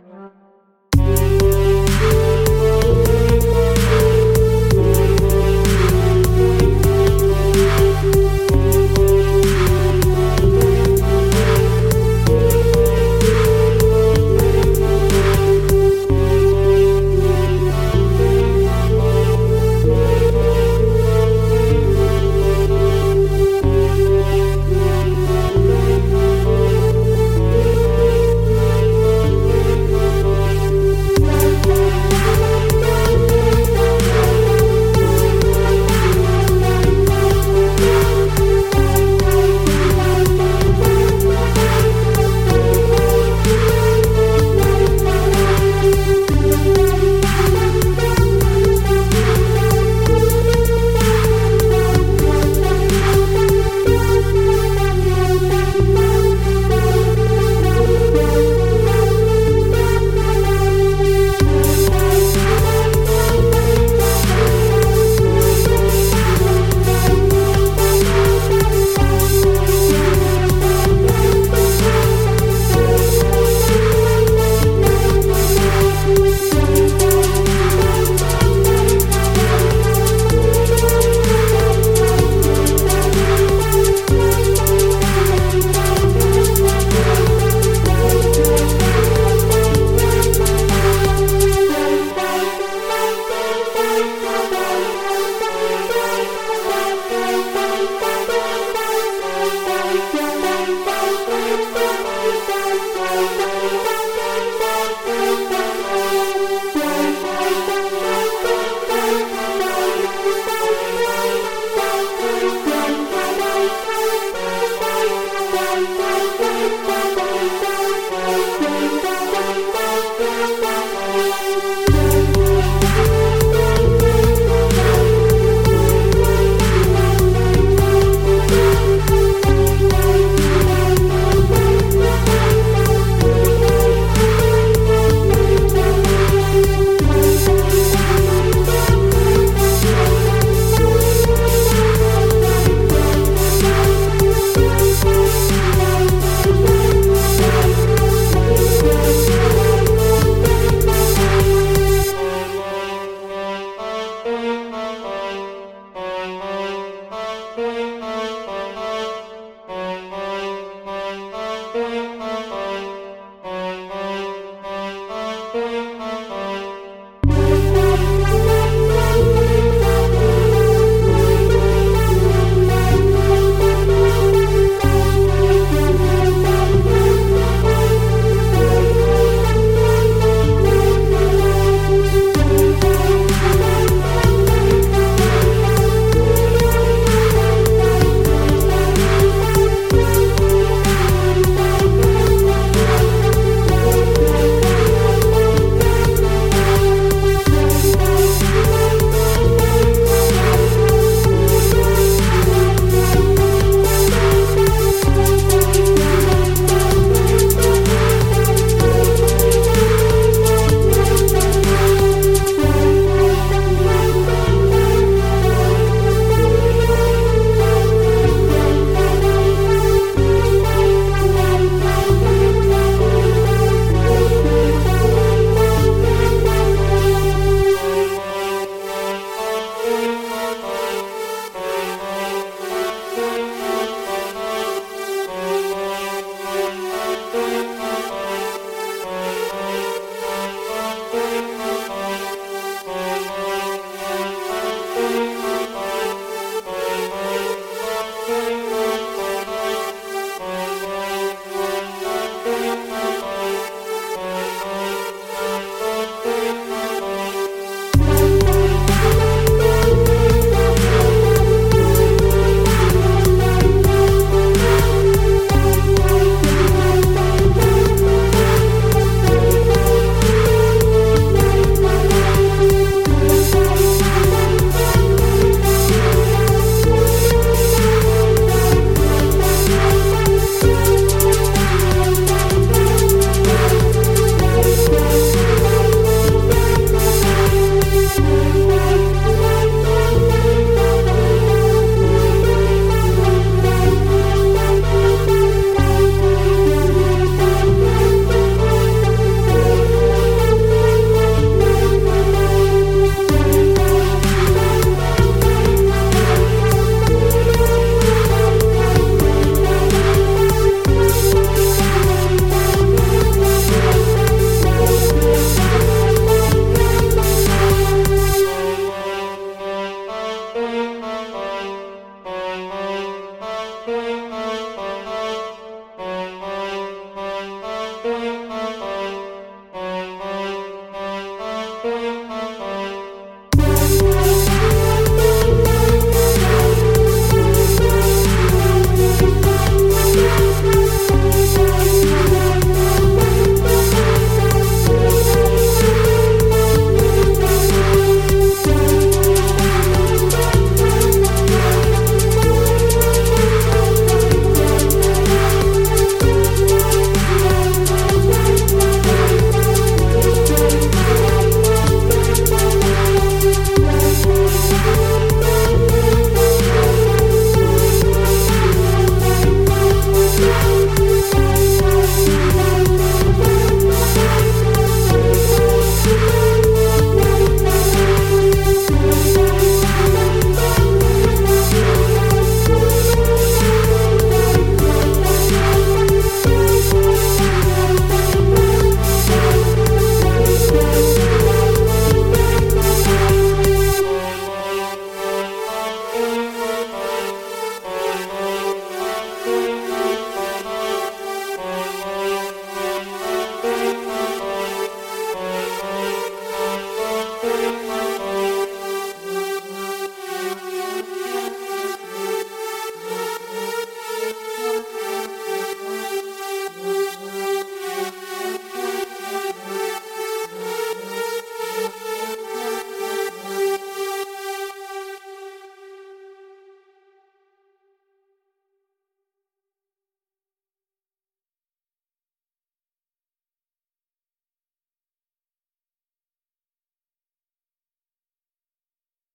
Mm-hmm.